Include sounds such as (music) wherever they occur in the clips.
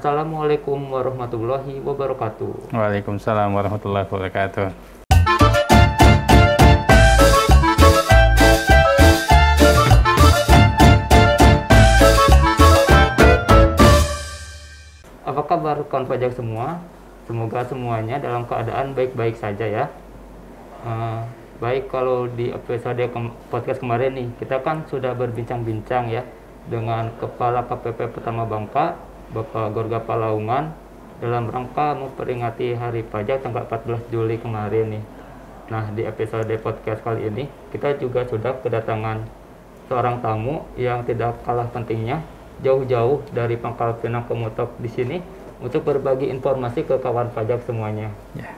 Assalamualaikum warahmatullahi wabarakatuh. Waalaikumsalam warahmatullahi wabarakatuh. Apa kabar kawan pajak semua? Semoga semuanya dalam keadaan baik-baik saja ya. Uh, baik kalau di episode ke podcast kemarin nih, kita kan sudah berbincang-bincang ya dengan Kepala KPP Pertama Bangka, Bapak Gorga Palaungan, dalam rangka memperingati Hari Pajak tanggal 14 Juli kemarin nih. Nah, di episode podcast kali ini, kita juga sudah kedatangan seorang tamu yang tidak kalah pentingnya jauh-jauh dari Pangkal Pinang ke Mutok di sini untuk berbagi informasi ke kawan pajak semuanya. Ya.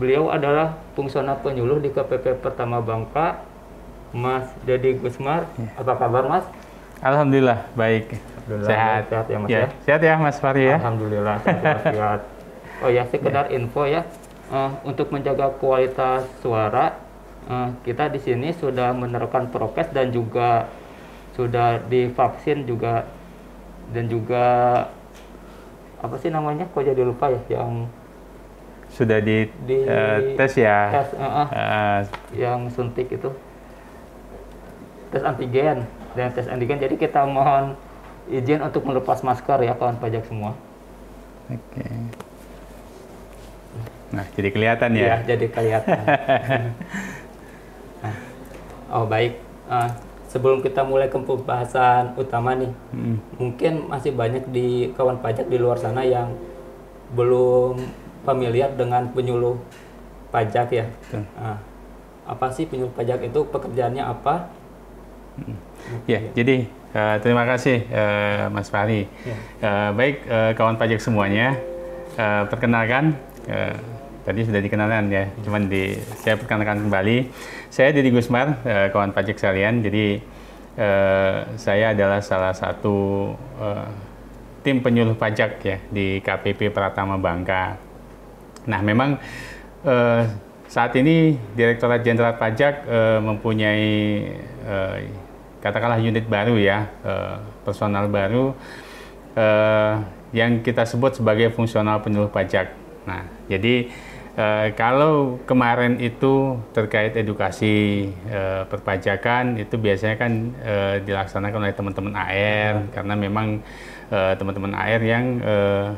Beliau adalah fungsional penyuluh di KPP Pertama Bangka, Mas Dedi Gusmar. Ya. Apa kabar, Mas? Alhamdulillah baik. Alhamdulillah, sehat. sehat ya, Mas ya. ya? Sehat ya Mas Fahri ya. Alhamdulillah sehat. (laughs) Oh ya, sekedar info ya. Eh, untuk menjaga kualitas suara, eh, kita di sini sudah menerapkan prokes dan juga sudah divaksin juga dan juga apa sih namanya? Kok jadi lupa ya? Yang Sudah di, Di eh, tes ya. tes, eh, eh, Eh, yang suntik itu tes antigen dan tes antigen. Jadi kita mohon izin untuk melepas masker ya kawan pajak semua. Oke. Nah, jadi kelihatan ya. Iya, jadi kelihatan. (laughs) Nah, oh baik. Ah, sebelum kita mulai ke pembahasan utama nih, Hmm. mungkin masih banyak di kawan pajak di luar sana yang belum familiar dengan penyuluh pajak ya. Betul. Ah, apa sih penyuluh pajak itu? Pekerjaannya apa? Ya, jadi eh, terima kasih eh, Mas Fahri. Ya. Eh, baik eh, kawan pajak semuanya, eh, perkenalkan eh, tadi sudah dikenalkan ya, cuman di saya perkenalkan kembali. Saya Deddy Gusmar, eh, kawan pajak sekalian. Jadi eh, saya adalah salah satu eh, tim penyuluh pajak ya di KPP Pratama Bangka. Nah, memang eh, saat ini Direktorat Jenderal Pajak eh, mempunyai eh, katakanlah unit baru ya, eh, personal baru eh, yang kita sebut sebagai fungsional penyuluh pajak. Nah, jadi eh, kalau kemarin itu terkait edukasi eh, perpajakan itu biasanya kan eh, dilaksanakan oleh teman-teman AR karena memang eh, teman-teman AR yang eh,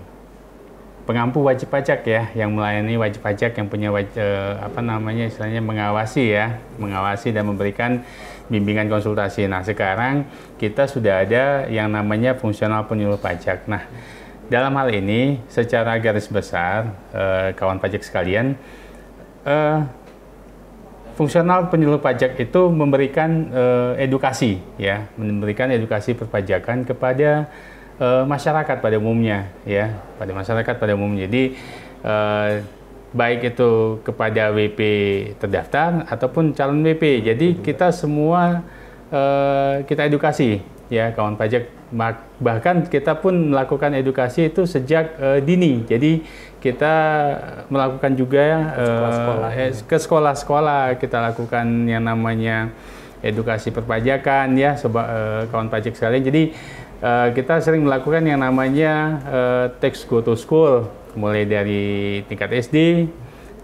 pengampu wajib pajak ya, yang melayani wajib pajak yang punya wajib, apa namanya istilahnya mengawasi ya, mengawasi dan memberikan bimbingan konsultasi. Nah sekarang kita sudah ada yang namanya fungsional penyuluh pajak. Nah dalam hal ini secara garis besar eh, kawan pajak sekalian, eh, fungsional penyuluh pajak itu memberikan eh, edukasi ya, memberikan edukasi perpajakan kepada eh, masyarakat pada umumnya ya, pada masyarakat pada umumnya. Jadi eh, baik itu kepada WP terdaftar ataupun calon WP. Jadi kita semua eh, kita edukasi ya kawan pajak. Bahkan kita pun melakukan edukasi itu sejak eh, dini. Jadi kita melakukan juga Sekolah-sekolah. eh, ke sekolah-sekolah kita lakukan yang namanya edukasi perpajakan ya sobat eh, kawan pajak sekalian. Jadi eh, kita sering melakukan yang namanya eh, text go to school mulai dari tingkat SD,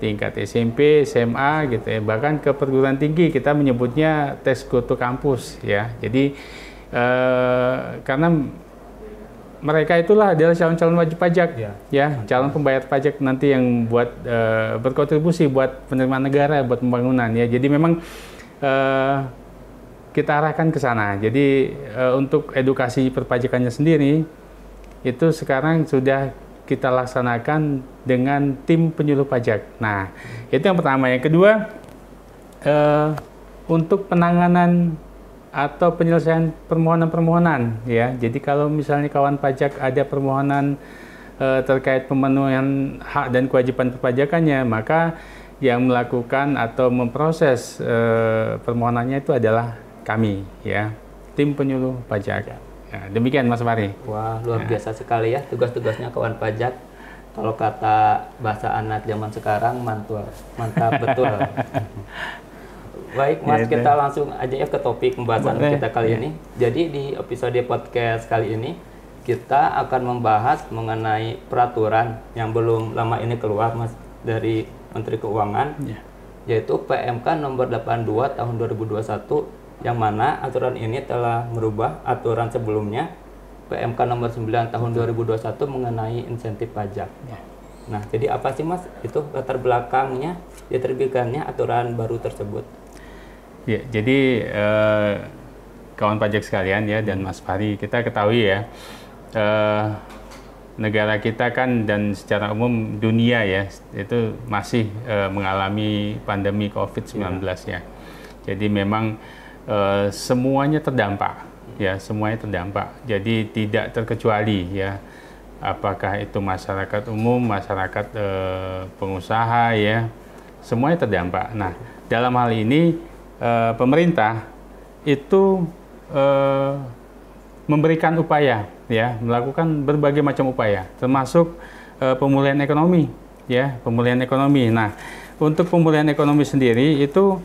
tingkat SMP, SMA gitu ya. Bahkan ke perguruan tinggi kita menyebutnya tes go to kampus ya. Jadi eh, karena mereka itulah adalah calon-calon wajib pajak Ya. ya calon pembayar pajak nanti yang buat eh, berkontribusi buat penerimaan negara buat pembangunan ya jadi memang eh, kita arahkan ke sana jadi eh, untuk edukasi perpajakannya sendiri itu sekarang sudah kita laksanakan dengan tim penyuluh pajak nah itu yang pertama yang kedua eh, untuk penanganan atau penyelesaian permohonan-permohonan ya. Jadi kalau misalnya kawan pajak ada permohonan eh, terkait pemenuhan hak dan kewajiban perpajakannya, maka yang melakukan atau memproses eh, permohonannya itu adalah kami ya, tim penyuluh pajak. Ya, demikian Mas Fahri. Wah, luar biasa sekali ya tugas-tugasnya kawan pajak. Kalau kata bahasa anak zaman sekarang mantul, mantap betul. (laughs) Baik, Mas, Ya, kita langsung aja ya ke topik pembahasan Boleh, kita kali ya. ini. Jadi di episode podcast kali ini kita akan membahas mengenai peraturan yang belum lama ini keluar Mas dari Menteri Keuangan Ya. yaitu PMK nomor 82 tahun 2021 yang mana aturan ini telah merubah aturan sebelumnya PMK nomor 9 tahun 2021 mengenai insentif pajak. Ya. Nah, jadi apa sih Mas itu latar belakangnya diterbitkannya aturan baru tersebut? Ya, jadi eh, kawan pajak sekalian ya dan Mas Fari, kita ketahui ya eh, negara kita kan dan secara umum dunia ya itu masih eh, mengalami pandemi COVID-19 ya. Jadi memang eh, semuanya terdampak ya, semuanya terdampak. Jadi tidak terkecuali ya apakah itu masyarakat umum, masyarakat eh, pengusaha ya, semuanya terdampak. Nah, dalam hal ini eh, pemerintah itu memberikan upaya ya, melakukan berbagai macam upaya, termasuk pemulihan ekonomi ya, pemulihan ekonomi. Nah, untuk pemulihan ekonomi sendiri itu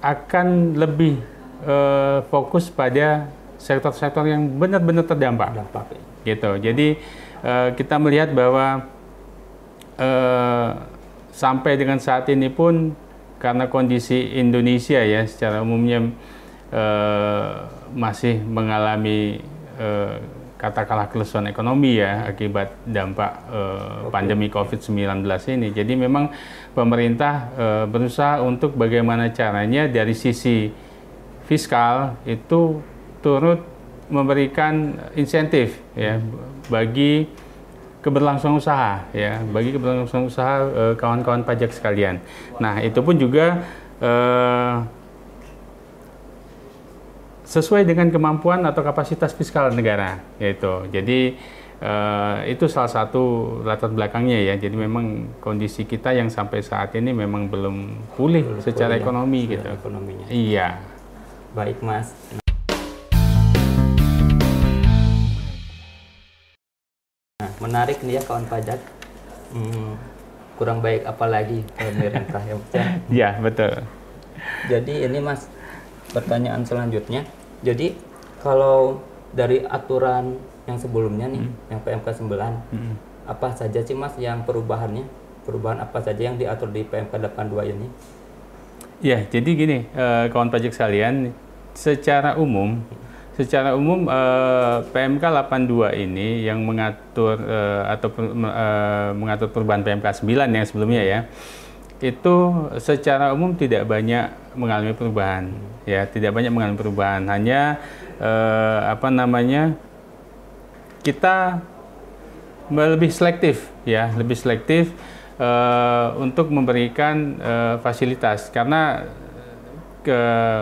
akan lebih eh, fokus pada sektor-sektor yang benar-benar terdampak Dampak. gitu. Jadi eh, kita melihat bahwa eh, sampai dengan saat ini pun karena kondisi Indonesia ya secara umumnya eh, masih mengalami eh, katakanlah kelusuan ekonomi ya akibat dampak eh, pandemi COVID-19 ini. Jadi memang pemerintah eh, berusaha untuk bagaimana caranya dari sisi fiskal itu turut memberikan insentif ya bagi keberlangsungan usaha ya bagi keberlangsungan usaha eh, kawan-kawan pajak sekalian. Nah itu pun juga eh, sesuai dengan kemampuan atau kapasitas fiskal negara yaitu. Jadi eh, itu salah satu latar belakangnya ya. Jadi memang kondisi kita yang sampai saat ini memang belum pulih secara pulih ya, ekonomi secara gitu. Ekonominya. Iya. Baik, Mas. Nah, menarik nih ya kawan pajak. Hmm, kurang baik apalagi pemerintah ya. Ya. (laughs) Iya betul. Jadi ini Mas, pertanyaan selanjutnya. Jadi kalau dari aturan yang sebelumnya nih, yang PMK 9, Mm. apa saja sih Mas yang perubahannya? Perubahan apa saja yang diatur di PMK 82 ini? Ya, jadi gini, eh, kawan pajak sekalian, secara umum, secara umum eh, PMK 82 ini yang mengatur eh, atau per- eh, mengatur perubahan PMK 9 yang sebelumnya ya, itu secara umum tidak banyak mengalami perubahan, ya, tidak banyak mengalami perubahan. Hanya eh, apa namanya kita lebih selektif ya lebih selektif eh, untuk memberikan eh, fasilitas karena ke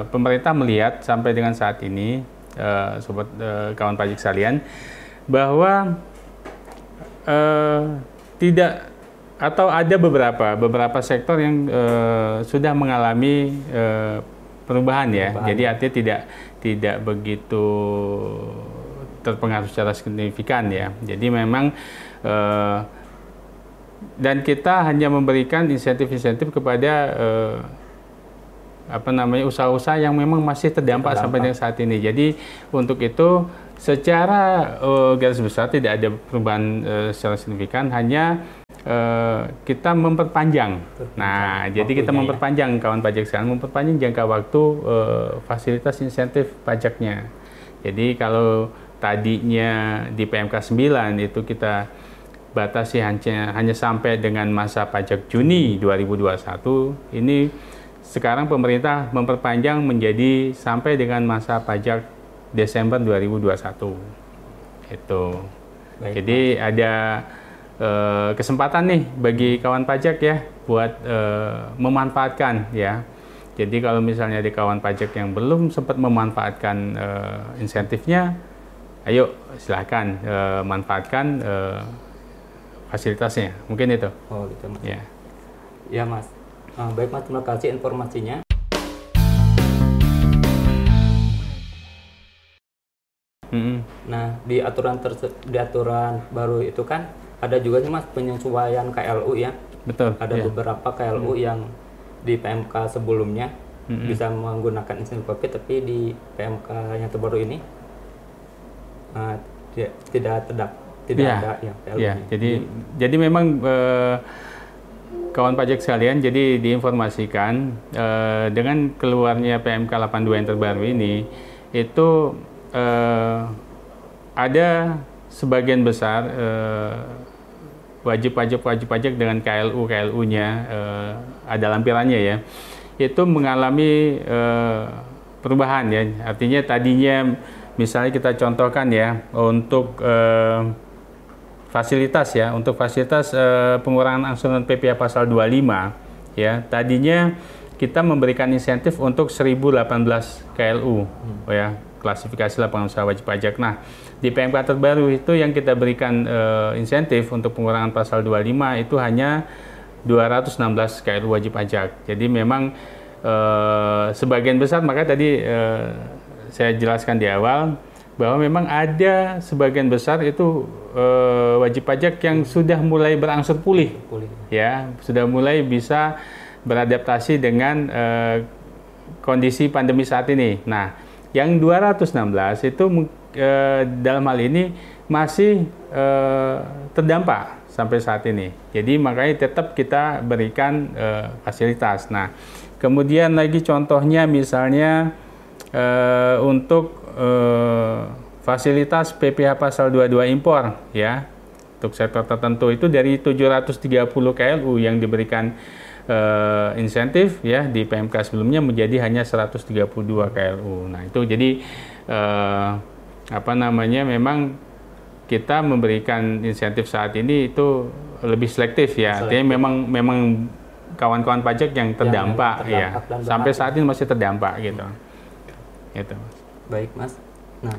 pemerintah melihat sampai dengan saat ini eh, sobat eh, kawan pajak sekalian bahwa eh, tidak atau ada beberapa beberapa sektor yang eh, sudah mengalami eh, perubahan ya Perubahan. jadi artinya tidak tidak begitu terpengaruh secara signifikan ya jadi memang eh, dan kita hanya memberikan insentif-insentif kepada eh, apa namanya usaha-usaha yang memang masih terdampak, Terdampak. sampai dengan saat ini. Jadi untuk itu secara eh, garis besar tidak ada perubahan eh, secara signifikan, hanya eh, kita memperpanjang. Nah, jadi kita ya. memperpanjang kawan pajak sekalian memperpanjang jangka waktu eh, fasilitas insentif pajaknya. Jadi kalau tadinya di PMK 9 itu kita batasi hanya hanya sampai dengan masa pajak Juni 2021 ini sekarang pemerintah memperpanjang menjadi sampai dengan masa pajak Desember 2021 itu Baik, jadi ada eh, kesempatan nih bagi kawan pajak ya buat eh, memanfaatkan ya jadi kalau misalnya ada kawan pajak yang belum sempat memanfaatkan eh, insentifnya ayo silahkan eh, manfaatkan eh, fasilitasnya mungkin itu Oh, gitu, Mas. ya Ya, Mas. Ah, baik, Mas. Terima kasih informasinya. Nah, di aturan terse- di aturan baru itu kan ada juga sih Mas penyesuaian KLU ya. betul Ada ya. beberapa KLU yang di PMK sebelumnya Mm-mm. bisa menggunakan insentif Covid tapi di PMK yang terbaru ini ah, tidak tidak tidak Ya, ada yang PLU. Ya, jadi jadi memang eh, kawan pajak sekalian, jadi diinformasikan eh, dengan keluarnya PMK 82 yang terbaru ini itu eh, ada sebagian besar eh, wajib pajak wajib pajak dengan KLU KLU-nya eh, ada lampirannya ya. Itu mengalami eh, perubahan ya. Artinya tadinya misalnya kita contohkan ya untuk eh, fasilitas ya untuk fasilitas eh, pengurangan angsuran PPh pasal 25 ya tadinya kita memberikan insentif untuk 1018 KLU oh ya klasifikasi lapangan usaha wajib pajak. Nah, di PMK terbaru itu yang kita berikan eh, insentif untuk pengurangan pasal 25 itu hanya 216 KLU wajib pajak. Jadi memang eh, sebagian besar maka tadi eh, saya jelaskan di awal bahwa memang ada sebagian besar itu eh, wajib pajak yang sudah mulai berangsur pulih Pulih. ya sudah mulai bisa beradaptasi dengan eh, kondisi pandemi saat ini. Nah, yang 216 itu eh, dalam hal ini masih eh, terdampak sampai saat ini. Jadi makanya tetap kita berikan eh, fasilitas. Nah, kemudian lagi contohnya misalnya eh, untuk eh, fasilitas PPh pasal 22 impor ya untuk sektor tertentu itu dari 730 KLU yang diberikan eh, insentif ya di PMK sebelumnya menjadi hanya 132 KLU. Nah, itu jadi eh, apa namanya memang kita memberikan insentif saat ini itu lebih selektif ya. Artinya memang memang kawan-kawan pajak yang terdampak, ya. terdampak dan Sampai saat ini masih terdampak gitu. Gitu. Baik, Mas. Nah,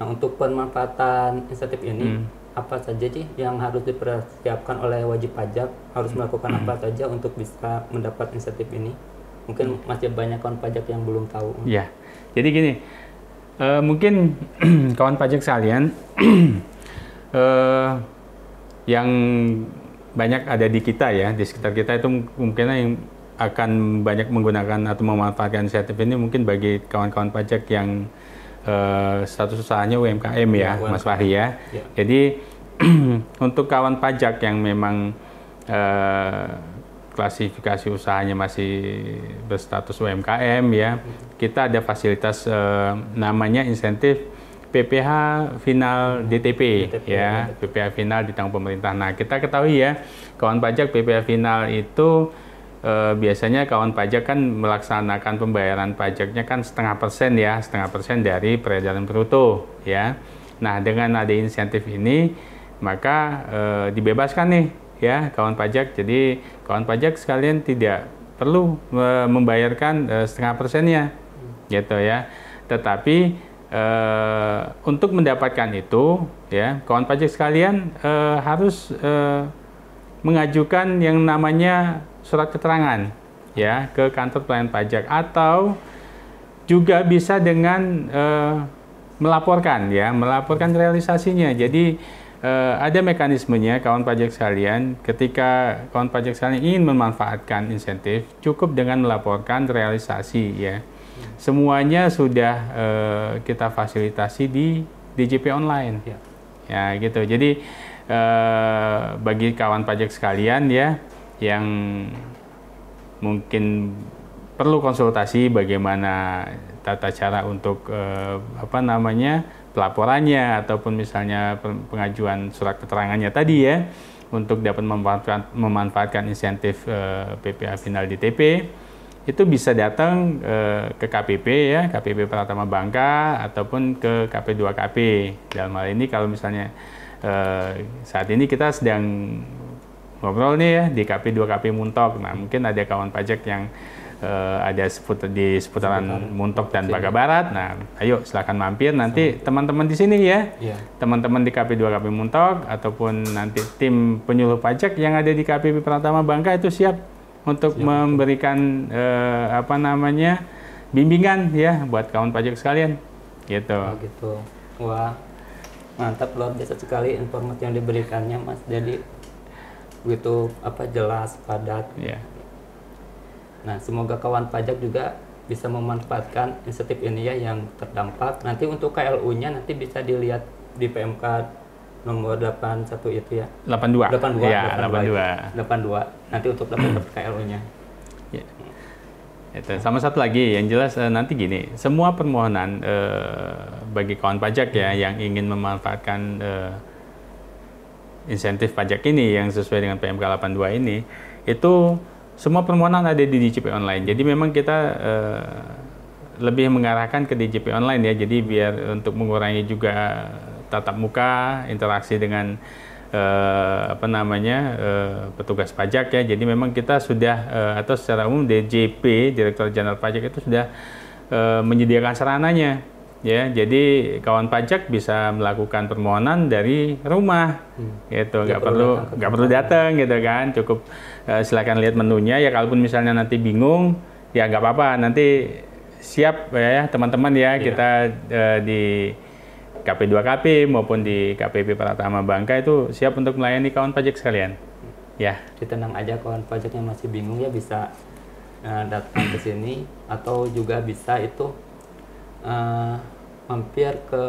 nah untuk pemanfaatan insentif ini Hmm. apa saja sih yang harus dipersiapkan oleh wajib pajak? Harus melakukan apa saja untuk bisa mendapat insentif ini? Mungkin masih banyak kawan pajak yang belum tahu. Ya, jadi gini, eh, mungkin (clears throat) kawan pajak sekalian (clears throat) eh, yang banyak ada di kita ya, di sekitar kita itu mungkin yang akan banyak menggunakan atau memanfaatkan insentif ini mungkin bagi kawan-kawan pajak yang eh, status usahanya UMKM ya, Ya, Mas Fahri ya. Ya. Jadi (clears throat) untuk kawan pajak yang memang eh, klasifikasi usahanya masih berstatus UMKM ya, kita ada fasilitas eh, namanya insentif PPH final DTP, DTP, ya, PPH final ditanggung pemerintah. Nah, kita ketahui ya, kawan pajak PPH final itu eh, biasanya kawan pajak kan melaksanakan pembayaran pajaknya kan setengah persen ya, setengah persen dari peredaran bruto ya. Nah, dengan ada insentif ini, maka eh, dibebaskan nih ya kawan pajak. Jadi kawan pajak sekalian tidak perlu eh, membayarkan eh, setengah persennya, gitu ya. Tetapi eh, untuk mendapatkan itu, ya kawan pajak sekalian eh, harus eh, mengajukan yang namanya surat keterangan ya ke kantor pelayanan pajak atau juga bisa dengan eh, melaporkan ya melaporkan realisasinya jadi eh, ada mekanismenya kawan pajak sekalian. Ketika kawan pajak sekalian ingin memanfaatkan insentif cukup dengan melaporkan realisasi ya. Semuanya sudah eh, kita fasilitasi di DJP online. Ya. ya gitu. Jadi eh, bagi kawan pajak sekalian ya yang mungkin perlu konsultasi bagaimana tata cara untuk eh, apa namanya pelaporannya ataupun misalnya pe- pengajuan surat keterangannya tadi ya untuk dapat memanfaatkan, memanfaatkan insentif eh, PPA final DTP itu bisa datang eh, ke KPP ya KPP Pratama Bangka ataupun ke KP2KP dalam hal ini kalau misalnya eh, saat ini kita sedang ngobrol nih ya di KP2KP Muntok. Nah, mungkin ada kawan pajak yang eh, ada seput di seputaran Muntok dan Baga Barat. Nah, ayo silakan mampir nanti teman-teman di sini ya. Iya. Teman-teman di KP2KP Muntok ataupun nanti tim penyuluh pajak yang ada di KPP Pratama Bangka itu siap untuk memberikan eh, apa namanya bimbingan ya buat kawan pajak sekalian. Gitu. Oh gitu. Wah, mantap luar biasa sekali informasi yang diberikannya Mas. Jadi begitu apa jelas, padat. Ya. Nah, semoga kawan pajak juga bisa memanfaatkan insentif ini ya yang terdampak. Nanti untuk KLU-nya nanti bisa dilihat di PMK nomor 81 itu ya 82. 82 Ya, 82 82 nanti untuk dapat KLO-nya Ya. Itu. Sama satu lagi yang jelas eh, nanti gini, semua permohonan eh, bagi kawan pajak ya yang ingin memanfaatkan eh, insentif pajak ini yang sesuai dengan PMK 82 ini, itu semua permohonan ada di DJP online. Jadi memang kita eh, lebih mengarahkan ke DJP online ya. Jadi biar untuk mengurangi juga tatap muka, interaksi dengan eh, apa namanya eh, petugas pajak ya. Jadi memang kita sudah eh, atau secara umum DJP Direktur Jenderal Pajak itu sudah eh, menyediakan sarananya ya. Jadi kawan pajak bisa melakukan permohonan dari rumah gitu, nggak perlu nggak perlu datang gitu kan. Cukup eh, silakan lihat menunya ya. Kalaupun misalnya nanti bingung ya nggak apa-apa nanti siap ya teman-teman ya kita eh, di KP2KP maupun di KPP Pratama Bangka itu siap untuk melayani kawan pajak sekalian. Ya, ditenang aja kawan pajaknya masih bingung ya bisa eh, datang ke sini atau juga bisa itu eh, mampir ke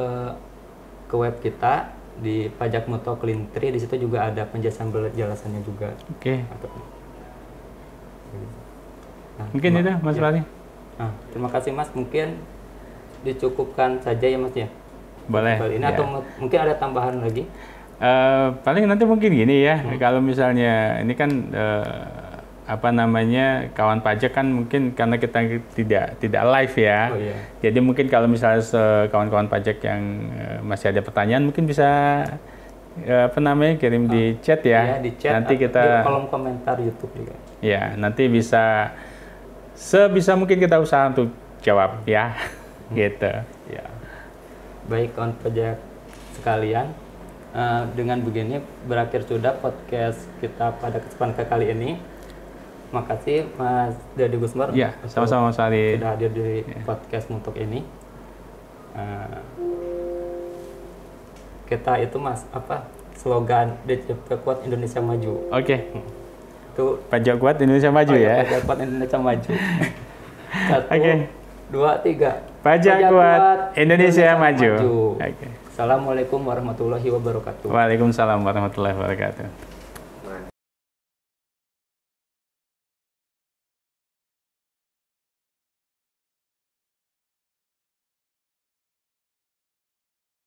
ke web kita di pajak muto Klintri di situ juga ada penjelasan penjelasannya juga oke. Atau- Nah, Mungkin itu Mas ya. Nah, terima kasih Mas mungkin dicukupkan saja ya Mas ya Boleh. kali ini ya. atau mu- mungkin ada tambahan lagi Eh, paling nanti mungkin gini ya, Hmm. kalau misalnya ini kan eh, apa namanya kawan pajak kan mungkin karena kita tidak tidak live ya. Oh, iya. Jadi mungkin kalau misalnya kawan-kawan pajak yang eh, masih ada pertanyaan mungkin bisa eh, apa namanya kirim di chat ya. Ya, di chat Nanti kita di kolom komentar YouTube juga Ya, nanti bisa sebisa mungkin kita usaha untuk jawab ya. gitu. Ya, baik kawan pajak sekalian, eh, dengan begini berakhir sudah podcast kita pada kesempatan kali ini. Makasih Mas Dedi Gusmar Ya, untuk sama-sama Mas Ali. sudah hadir di podcast untuk ini. Eh, kita itu Mas apa slogan DJP Kuat Indonesia Maju. Oke. Itu Pajak kuat Indonesia maju oh ya. Pajak Kuat Indonesia Maju. (laughs) Satu, Oke. dua, tiga. Pajak kuat Indonesia maju. Oke. Assalamualaikum warahmatullahi wabarakatuh. Waalaikumsalam warahmatullahi wabarakatuh.